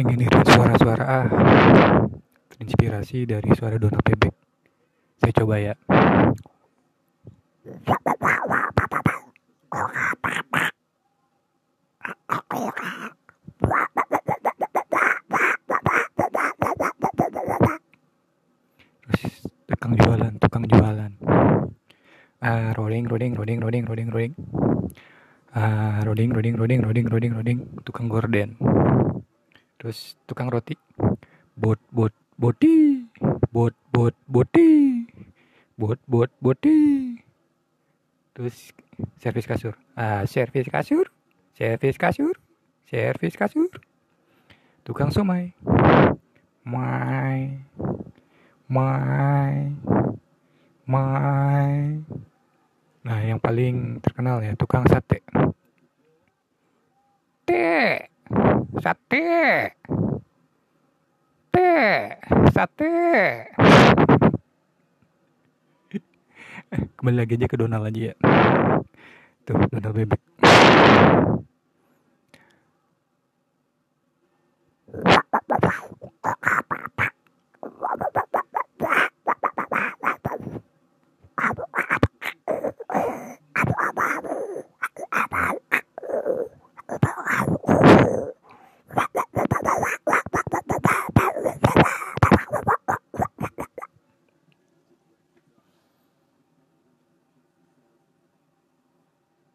pengen niru suara-suara ah terinspirasi dari suara Donald bebek saya coba ya. Terus tukang jualan tukang jualan. Ah rolling rolling rolling rolling rolling rolling. Ah rolling rolling rolling rolling rolling rolling. Tukang gorden terus tukang roti. Bot bot boti. Bot bot boti. Bot bot boti. Terus servis kasur. Ah servis kasur. Servis kasur. Servis kasur. Tukang somai. Mai. Mai. Mai. Nah yang paling terkenal ya tukang sate sate. Te. Sate. Kembali lagi aja ke Donald aja ya. Tuh Donald bebek